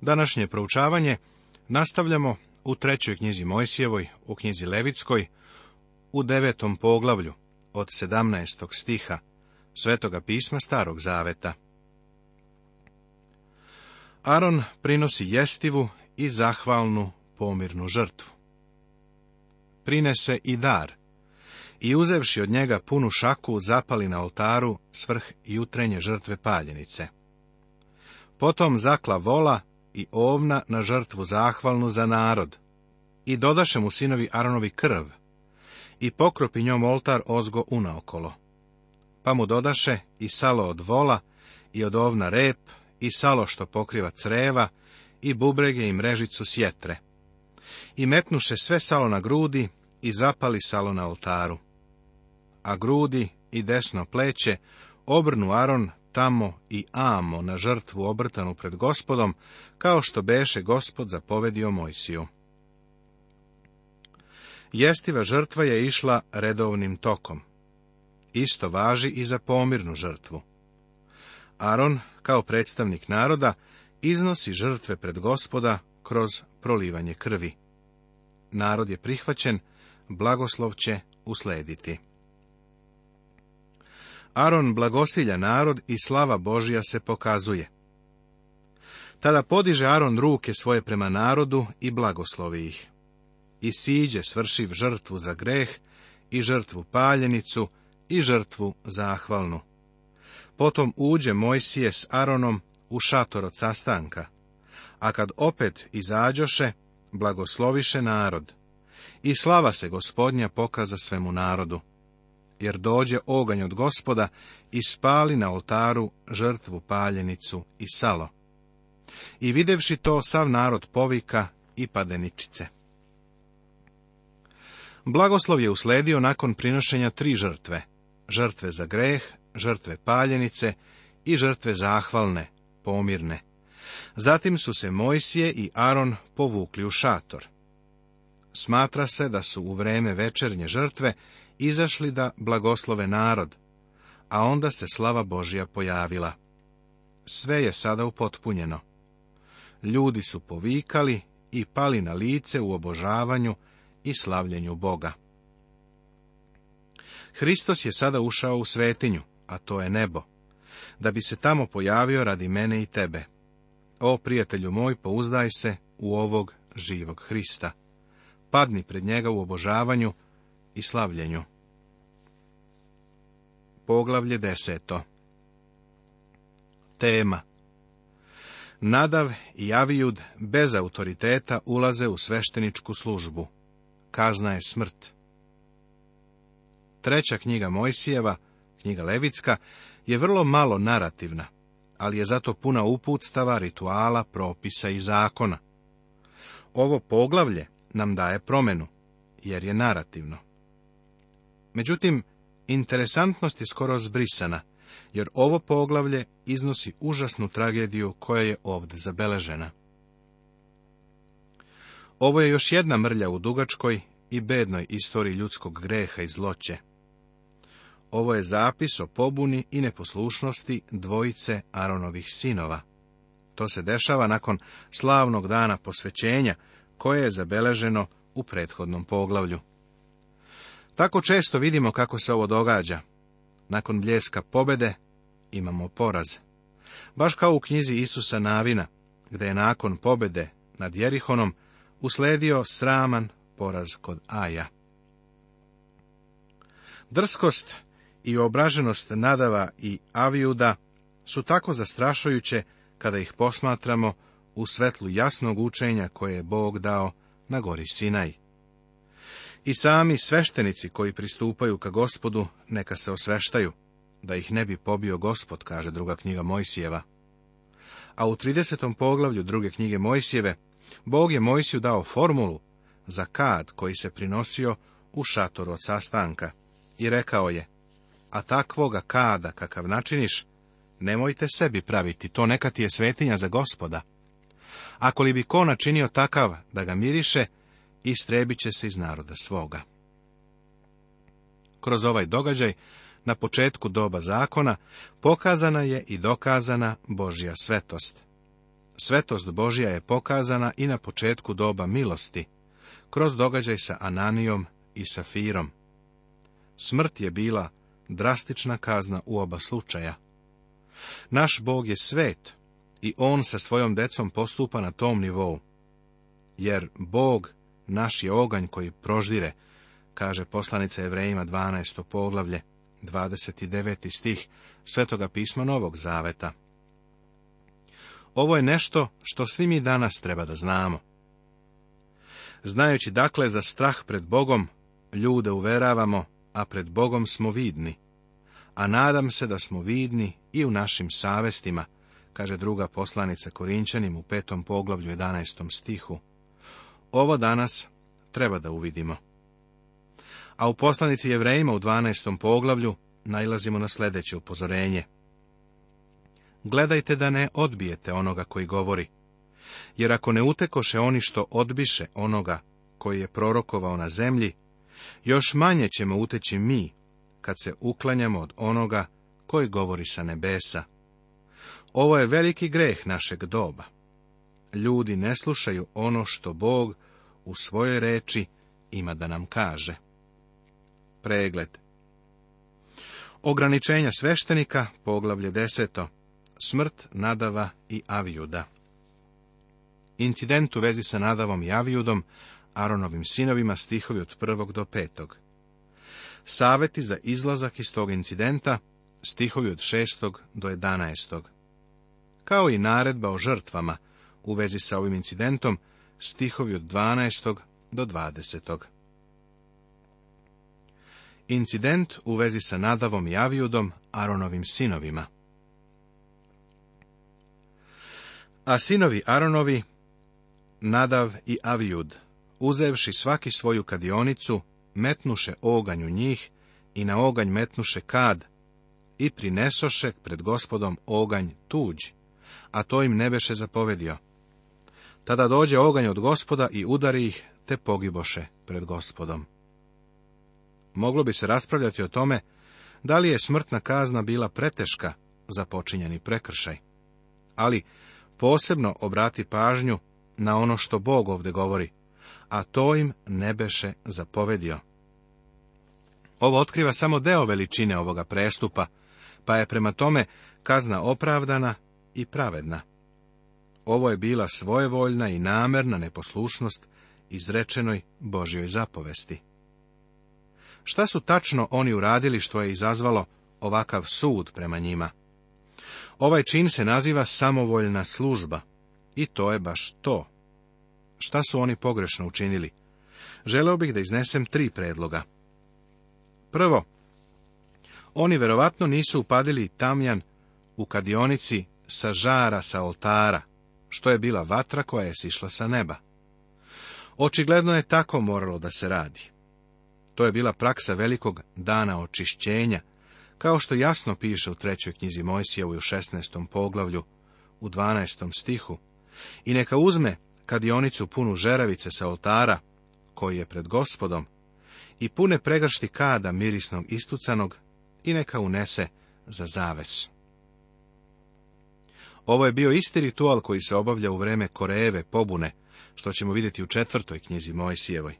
Današnje proučavanje nastavljamo u trećoj knjizi Mojsijevoj, u knjizi Levitskoj, u devetom poglavlju od 17. stiha Svetoga pisma Starog Zaveta. Aron prinosi jestivu i zahvalnu pomirnu žrtvu. Prinese i dar, i uzevši od njega punu šaku, zapali na oltaru svrh jutrenje žrtve paljenice. Potom zakla vola i ovna na žrtvu zahvalnu za narod. I dodaše mu sinovi Aronovi krv, i pokropi njom oltar ozgo unaokolo. Pa mu dodaše i salo od vola, i od ovna rep, i salo što pokriva creva, i bubrege i mrežicu sjetre. I metnuše sve salo na grudi, i zapali salo na oltaru. A grudi i desno pleće obrnu Aron tamo i amo na žrtvu obrtanu pred gospodom, kao što beše gospod zapovedio Mojsiju. Jestiva žrtva je išla redovnim tokom. Isto važi i za pomirnu žrtvu. Aron, kao predstavnik naroda, iznosi žrtve pred gospoda kroz prolivanje krvi. Narod je prihvaćen, blagoslov će uslediti. Aron blagosilja narod i slava Božja se pokazuje. Tada podiže Aron ruke svoje prema narodu i blagoslovi ih. I siđe svršiv žrtvu za greh, i žrtvu paljenicu, i žrtvu zahvalnu. Potom uđe Mojsije s Aronom u šator od sastanka, a kad opet izađoše, blagosloviše narod. I slava se gospodnja pokaza svemu narodu jer dođe oganj od gospoda i spali na oltaru žrtvu paljenicu i salo. I videvši to, sav narod povika i padeničice. Blagoslov je usledio nakon prinošenja tri žrtve, žrtve za greh, žrtve paljenice i žrtve zahvalne, pomirne. Zatim su se Mojsije i Aron povukli u šator. Smatra se da su u vreme večernje žrtve izašli da blagoslove narod, a onda se slava Božja pojavila. Sve je sada upotpunjeno. Ljudi su povikali i pali na lice u obožavanju i slavljenju Boga. Hristos je sada ušao u svetinju, a to je nebo, da bi se tamo pojavio radi mene i tebe. O, prijatelju moj, pouzdaj se u ovog živog Hrista. Padni pred njega u obožavanju i slavljenju poglavlje deseto. Tema Nadav i Avijud bez autoriteta ulaze u svešteničku službu. Kazna je smrt. Treća knjiga Mojsijeva, knjiga Levicka, je vrlo malo narativna, ali je zato puna uputstava, rituala, propisa i zakona. Ovo poglavlje nam daje promenu, jer je narativno. Međutim, Interesantnost je skoro zbrisana, jer ovo poglavlje iznosi užasnu tragediju koja je ovdje zabeležena. Ovo je još jedna mrlja u dugačkoj i bednoj istoriji ljudskog greha i zloće. Ovo je zapis o pobuni i neposlušnosti dvojice Aronovih sinova. To se dešava nakon slavnog dana posvećenja, koje je zabeleženo u prethodnom poglavlju. Tako često vidimo kako se ovo događa. Nakon bljeska pobede imamo poraz. Baš kao u knjizi Isusa Navina, gdje je nakon pobede nad Jerihonom usledio sraman poraz kod Aja. Drskost i obraženost Nadava i Avijuda su tako zastrašujuće kada ih posmatramo u svetlu jasnog učenja koje je Bog dao na gori Sinaj. I sami sveštenici koji pristupaju ka gospodu, neka se osveštaju, da ih ne bi pobio gospod, kaže druga knjiga Mojsijeva. A u 30. poglavlju druge knjige Mojsijeve, Bog je Mojsiju dao formulu za kad koji se prinosio u šator od sastanka i rekao je, a takvoga kada kakav načiniš, nemojte sebi praviti, to neka ti je svetinja za gospoda. Ako li bi ko načinio takav da ga miriše, istrebit će se iz naroda svoga. Kroz ovaj događaj, na početku doba zakona, pokazana je i dokazana Božja svetost. Svetost Božja je pokazana i na početku doba milosti, kroz događaj sa Ananijom i Safirom. Smrt je bila drastična kazna u oba slučaja. Naš Bog je svet i On sa svojom decom postupa na tom nivou, jer Bog naš je oganj koji proždire, kaže poslanica Evrejima 12. poglavlje, 29. stih Svetoga pisma Novog Zaveta. Ovo je nešto što svi mi danas treba da znamo. Znajući dakle za strah pred Bogom, ljude uveravamo, a pred Bogom smo vidni. A nadam se da smo vidni i u našim savestima, kaže druga poslanica Korinčanim u petom poglavlju 11. stihu. Ovo danas treba da uvidimo. A u poslanici Jevrejima u 12. poglavlju najlazimo na sljedeće upozorenje. Gledajte da ne odbijete onoga koji govori, jer ako ne utekoše oni što odbiše onoga koji je prorokovao na zemlji, još manje ćemo uteći mi, kad se uklanjamo od onoga koji govori sa nebesa. Ovo je veliki greh našeg doba. Ljudi ne slušaju ono što Bog u svojoj reči ima da nam kaže. Pregled Ograničenja sveštenika, poglavlje deseto, smrt Nadava i Avijuda. Incident u vezi sa Nadavom i Avijudom, Aronovim sinovima, stihovi od prvog do petog. Saveti za izlazak iz tog incidenta, stihovi od šestog do jedanaestog. Kao i naredba o žrtvama, u vezi sa ovim incidentom, stihovi od 12. do 20. Incident u vezi sa Nadavom i Avijudom, Aronovim sinovima. A sinovi Aronovi, Nadav i Avijud, uzevši svaki svoju kadionicu, metnuše oganj u njih i na oganj metnuše kad i prinesoše pred gospodom oganj tuđ, a to im ne beše zapovedio tada dođe oganj od gospoda i udari ih, te pogiboše pred gospodom. Moglo bi se raspravljati o tome da li je smrtna kazna bila preteška za počinjeni prekršaj. Ali posebno obrati pažnju na ono što Bog ovde govori, a to im ne beše zapovedio. Ovo otkriva samo deo veličine ovoga prestupa, pa je prema tome kazna opravdana i pravedna. Ovo je bila svojevoljna i namerna neposlušnost izrečenoj Božjoj zapovesti. Šta su tačno oni uradili što je izazvalo ovakav sud prema njima? Ovaj čin se naziva samovoljna služba i to je baš to. Šta su oni pogrešno učinili? Želeo bih da iznesem tri predloga. Prvo, oni verovatno nisu upadili tamjan u kadionici sa žara sa oltara, što je bila vatra koja je sišla sa neba. Očigledno je tako moralo da se radi. To je bila praksa velikog dana očišćenja, kao što jasno piše u trećoj knjizi mojsija u 16. poglavlju, u 12. stihu, i neka uzme kadionicu punu žeravice sa oltara, koji je pred gospodom, i pune pregršti kada mirisnog istucanog i neka unese za zavez. Ovo je bio isti ritual koji se obavlja u vreme Korejeve pobune, što ćemo vidjeti u četvrtoj knjizi Mojsijevoj.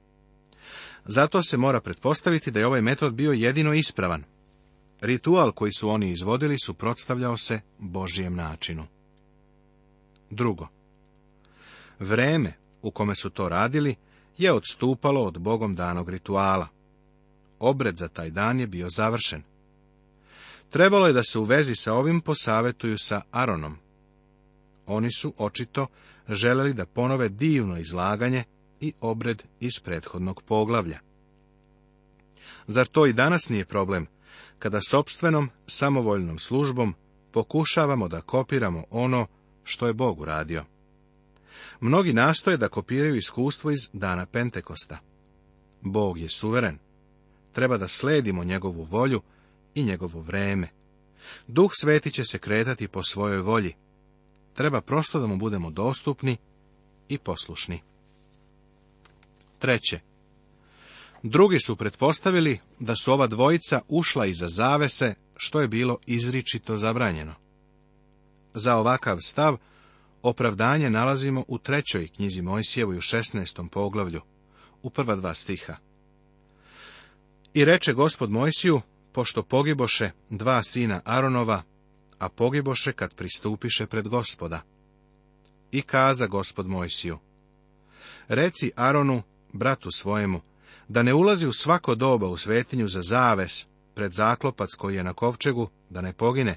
Zato se mora pretpostaviti da je ovaj metod bio jedino ispravan. Ritual koji su oni izvodili suprotstavljao se Božijem načinu. Drugo. Vreme u kome su to radili je odstupalo od Bogom danog rituala. Obred za taj dan je bio završen. Trebalo je da se u vezi sa ovim posavetuju sa Aronom, oni su, očito, želeli da ponove divno izlaganje i obred iz prethodnog poglavlja. Zar to i danas nije problem, kada sobstvenom, samovoljnom službom pokušavamo da kopiramo ono što je Bog uradio? Mnogi nastoje da kopiraju iskustvo iz dana Pentekosta. Bog je suveren. Treba da sledimo njegovu volju i njegovo vreme. Duh sveti će se kretati po svojoj volji, Treba prosto da mu budemo dostupni i poslušni. Treće. Drugi su pretpostavili da su ova dvojica ušla iza zavese, što je bilo izričito zabranjeno. Za ovakav stav opravdanje nalazimo u trećoj knjizi Mojsijevoj u 16. poglavlju, u prva dva stiha. I reče gospod Mojsiju, pošto pogiboše dva sina Aronova, a pogiboše kad pristupiše pred gospoda. I kaza gospod Mojsiju, reci Aronu, bratu svojemu, da ne ulazi u svako doba u svetinju za zaves, pred zaklopac koji je na kovčegu, da ne pogine,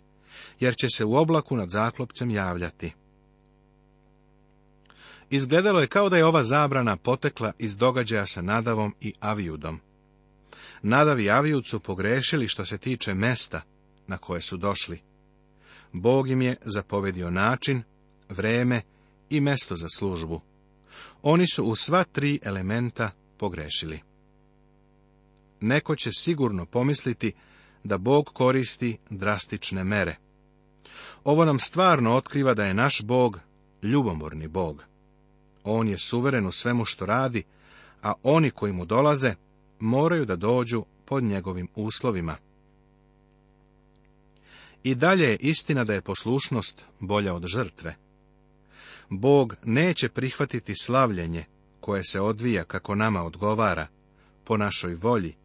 jer će se u oblaku nad zaklopcem javljati. Izgledalo je kao da je ova zabrana potekla iz događaja sa Nadavom i Avijudom. Nadav i Avijud su pogrešili što se tiče mesta na koje su došli. Bog im je zapovedio način, vreme i mesto za službu. Oni su u sva tri elementa pogrešili. Neko će sigurno pomisliti da Bog koristi drastične mere. Ovo nam stvarno otkriva da je naš Bog ljubomorni Bog. On je suveren u svemu što radi, a oni koji mu dolaze moraju da dođu pod njegovim uslovima. I dalje je istina da je poslušnost bolja od žrtve. Bog neće prihvatiti slavljenje koje se odvija kako nama odgovara, po našoj volji,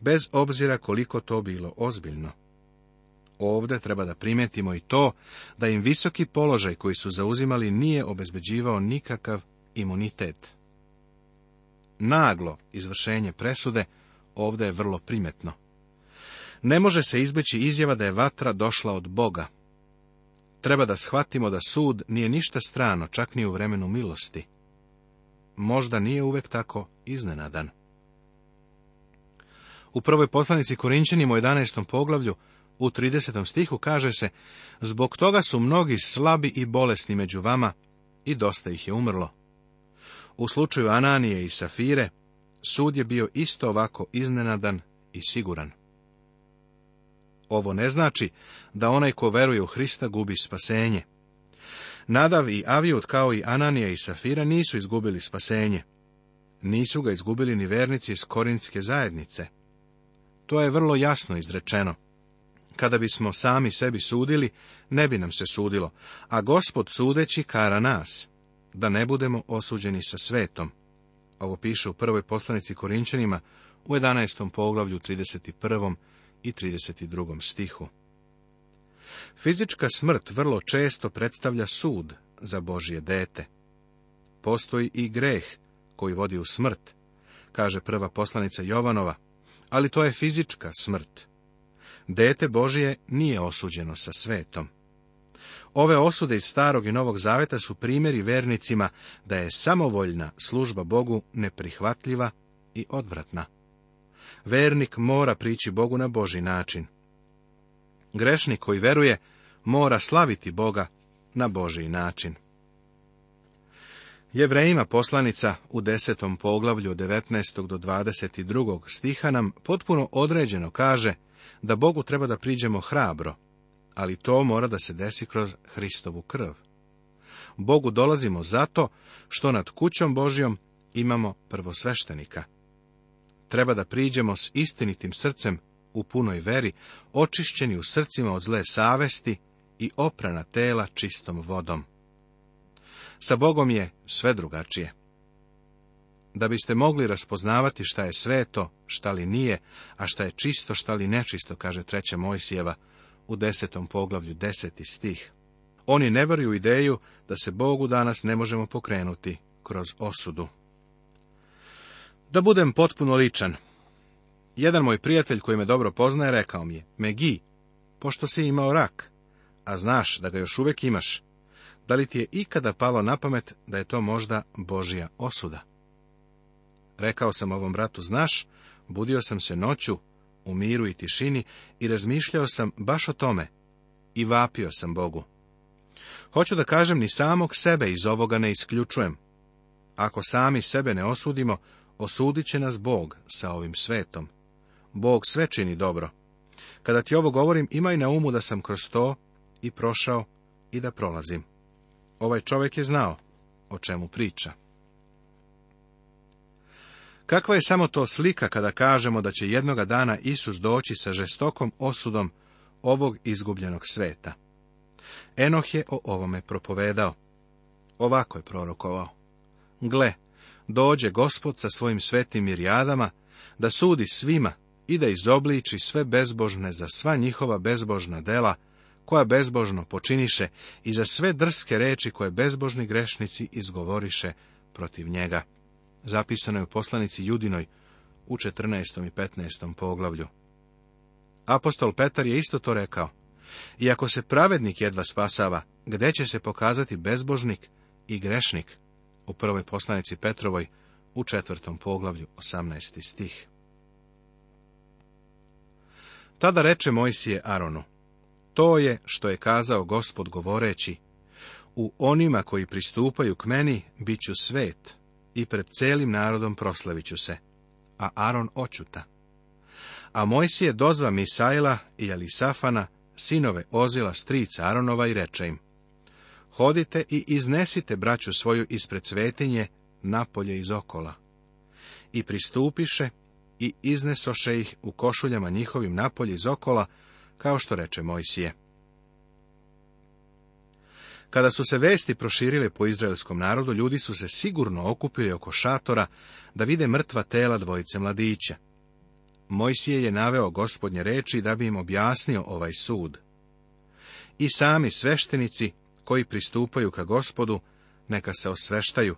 bez obzira koliko to bilo ozbiljno. Ovdje treba da primetimo i to da im visoki položaj koji su zauzimali nije obezbeđivao nikakav imunitet. Naglo izvršenje presude ovdje je vrlo primetno. Ne može se izbeći izjava da je vatra došla od Boga. Treba da shvatimo da sud nije ništa strano, čak ni u vremenu milosti. Možda nije uvek tako iznenadan. U prvoj poslanici Korinčanima u 11. poglavlju, u 30. stihu kaže se, zbog toga su mnogi slabi i bolesni među vama i dosta ih je umrlo. U slučaju Ananije i Safire, sud je bio isto ovako iznenadan i siguran. Ovo ne znači da onaj ko veruje u Hrista gubi spasenje. Nadav i avijut kao i Ananija i Safira nisu izgubili spasenje. Nisu ga izgubili ni vernici iz korinske zajednice. To je vrlo jasno izrečeno. Kada bismo sami sebi sudili, ne bi nam se sudilo, a gospod sudeći kara nas, da ne budemo osuđeni sa svetom. Ovo piše u prvoj poslanici Korinčanima u 11. poglavlju 31 i 32. stihu. Fizička smrt vrlo često predstavlja sud za Božje dete. Postoji i greh koji vodi u smrt, kaže prva poslanica Jovanova, ali to je fizička smrt. Dete Božje nije osuđeno sa svetom. Ove osude iz Starog i Novog Zaveta su primjeri vernicima da je samovoljna služba Bogu neprihvatljiva i odvratna. Vernik mora prići Bogu na Boži način. Grešnik koji veruje mora slaviti Boga na Boži način. Jevrejima poslanica u desetom poglavlju 19. do 22. stiha nam potpuno određeno kaže da Bogu treba da priđemo hrabro, ali to mora da se desi kroz Hristovu krv. Bogu dolazimo zato što nad kućom Božjom imamo prvosveštenika. Treba da priđemo s istinitim srcem u punoj veri, očišćeni u srcima od zle savesti i oprana tela čistom vodom. Sa Bogom je sve drugačije. Da biste mogli raspoznavati šta je sveto, šta li nije, a šta je čisto, šta li nečisto, kaže treća Mojsijeva u desetom poglavlju deseti stih. Oni ne veruju ideju da se Bogu danas ne možemo pokrenuti kroz osudu. Da budem potpuno ličan. Jedan moj prijatelj koji me dobro poznaje rekao mi je, Megi, pošto si imao rak, a znaš da ga još uvijek imaš, da li ti je ikada palo na pamet da je to možda Božija osuda? Rekao sam ovom bratu, znaš, budio sam se noću, u miru i tišini, i razmišljao sam baš o tome, i vapio sam Bogu. Hoću da kažem, ni samog sebe iz ovoga ne isključujem. Ako sami sebe ne osudimo, osudit će nas Bog sa ovim svetom. Bog sve čini dobro. Kada ti ovo govorim, imaj na umu da sam kroz to i prošao i da prolazim. Ovaj čovjek je znao o čemu priča. Kakva je samo to slika kada kažemo da će jednoga dana Isus doći sa žestokom osudom ovog izgubljenog sveta. Enoh je o ovome propovedao. Ovako je prorokovao. Gle, dođe gospod sa svojim svetim mirjadama, da sudi svima i da izobliči sve bezbožne za sva njihova bezbožna dela, koja bezbožno počiniše i za sve drske reči koje bezbožni grešnici izgovoriše protiv njega. Zapisano je u poslanici Judinoj u 14. i 15. poglavlju. Apostol Petar je isto to rekao. Iako se pravednik jedva spasava, gde će se pokazati bezbožnik i grešnik? u prvoj poslanici Petrovoj u četvrtom poglavlju 18. stih. Tada reče Mojsije Aronu, to je što je kazao gospod govoreći, u onima koji pristupaju k meni bit ću svet i pred celim narodom proslavit ću se, a Aron očuta. A Mojsije dozva Misajla i Elisafana, sinove Ozila, strica Aronova i reče im, Hodite i iznesite braću svoju ispred svetinje, napolje iz okola. I pristupiše i iznesoše ih u košuljama njihovim napolje iz okola, kao što reče Mojsije. Kada su se vesti proširile po izraelskom narodu, ljudi su se sigurno okupili oko šatora da vide mrtva tela dvojice mladića. Mojsije je naveo gospodnje reči da bi im objasnio ovaj sud. I sami sveštenici koji pristupaju ka gospodu, neka se osveštaju,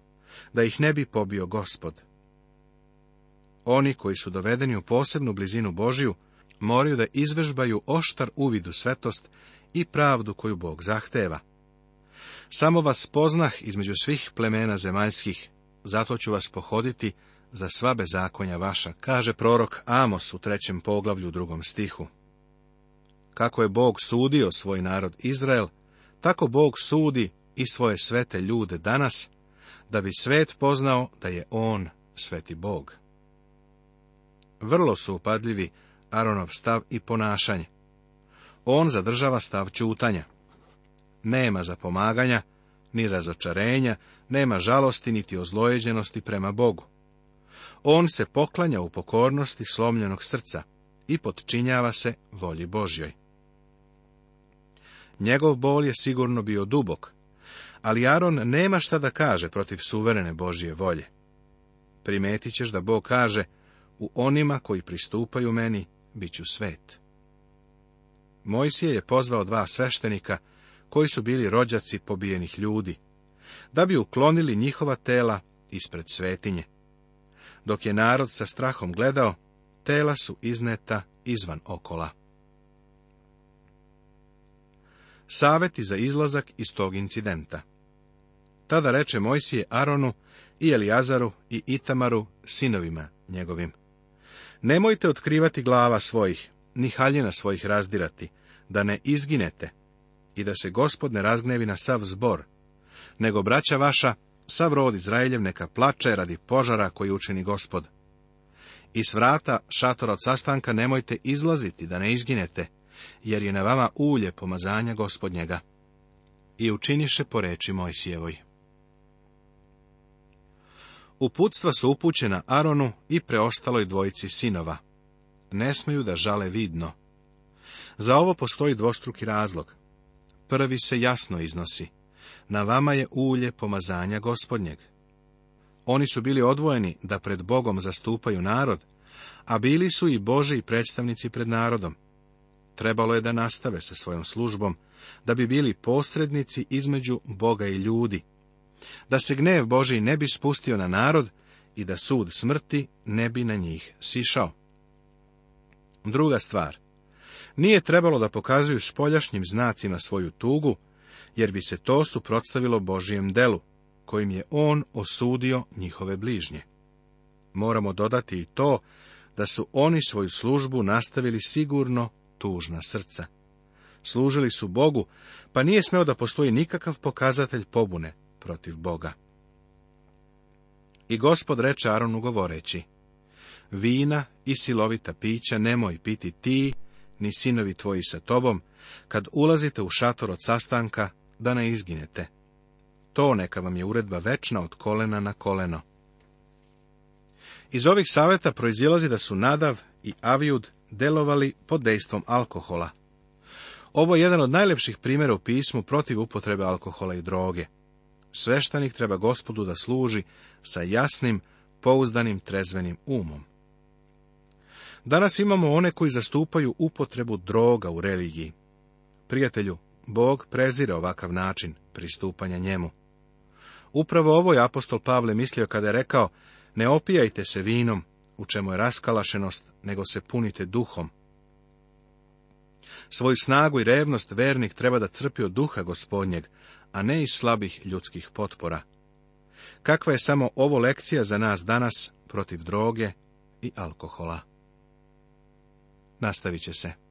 da ih ne bi pobio gospod. Oni koji su dovedeni u posebnu blizinu Božiju, moraju da izvežbaju oštar uvid u svetost i pravdu koju Bog zahteva. Samo vas poznah između svih plemena zemaljskih, zato ću vas pohoditi za sva bezakonja vaša, kaže prorok Amos u trećem poglavlju drugom stihu. Kako je Bog sudio svoj narod Izrael, tako Bog sudi i svoje svete ljude danas, da bi svet poznao da je On sveti Bog. Vrlo su upadljivi Aronov stav i ponašanje. On zadržava stav čutanja. Nema zapomaganja, ni razočarenja, nema žalosti niti ozlojeđenosti prema Bogu. On se poklanja u pokornosti slomljenog srca i potčinjava se volji Božjoj. Njegov bol je sigurno bio dubok, ali Aron nema šta da kaže protiv suverene Božje volje. Primetit ćeš da Bog kaže, u onima koji pristupaju meni, bit ću svet. Mojsije je pozvao dva sveštenika, koji su bili rođaci pobijenih ljudi, da bi uklonili njihova tela ispred svetinje. Dok je narod sa strahom gledao, tela su izneta izvan okola saveti za izlazak iz tog incidenta. Tada reče Mojsije Aronu i Elijazaru i Itamaru, sinovima njegovim. Nemojte otkrivati glava svojih, ni haljina svojih razdirati, da ne izginete i da se gospod ne razgnevi na sav zbor, nego braća vaša, sav rod Izraeljev neka plače radi požara koji učini gospod. I vrata šatora od sastanka nemojte izlaziti, da ne izginete, jer je na vama ulje pomazanja gospodnjega. I učiniše po reči sjevoj. Uputstva su upućena Aronu i preostaloj dvojici sinova. Ne smiju da žale vidno. Za ovo postoji dvostruki razlog. Prvi se jasno iznosi. Na vama je ulje pomazanja gospodnjeg. Oni su bili odvojeni da pred Bogom zastupaju narod, a bili su i Boži predstavnici pred narodom trebalo je da nastave sa svojom službom, da bi bili posrednici između Boga i ljudi, da se gnev Boži ne bi spustio na narod i da sud smrti ne bi na njih sišao. Druga stvar, nije trebalo da pokazuju spoljašnjim znacima svoju tugu, jer bi se to suprotstavilo Božijem delu, kojim je on osudio njihove bližnje. Moramo dodati i to da su oni svoju službu nastavili sigurno tužna srca. Služili su Bogu, pa nije smeo da postoji nikakav pokazatelj pobune protiv Boga. I gospod reče Aronu govoreći, Vina i silovita pića nemoj piti ti, ni sinovi tvoji sa tobom, kad ulazite u šator od sastanka, da ne izginete. To neka vam je uredba večna od kolena na koleno. Iz ovih savjeta proizilazi da su Nadav i Avijud delovali pod dejstvom alkohola. Ovo je jedan od najlepših primjera u pismu protiv upotrebe alkohola i droge. Sveštanik treba gospodu da služi sa jasnim, pouzdanim, trezvenim umom. Danas imamo one koji zastupaju upotrebu droga u religiji. Prijatelju, Bog prezire ovakav način pristupanja njemu. Upravo ovo je apostol Pavle mislio kada je rekao, ne opijajte se vinom, u čemu je raskalašenost, nego se punite duhom. Svoju snagu i revnost vernik treba da crpi od duha gospodnjeg, a ne iz slabih ljudskih potpora. Kakva je samo ovo lekcija za nas danas protiv droge i alkohola? Nastavit će se.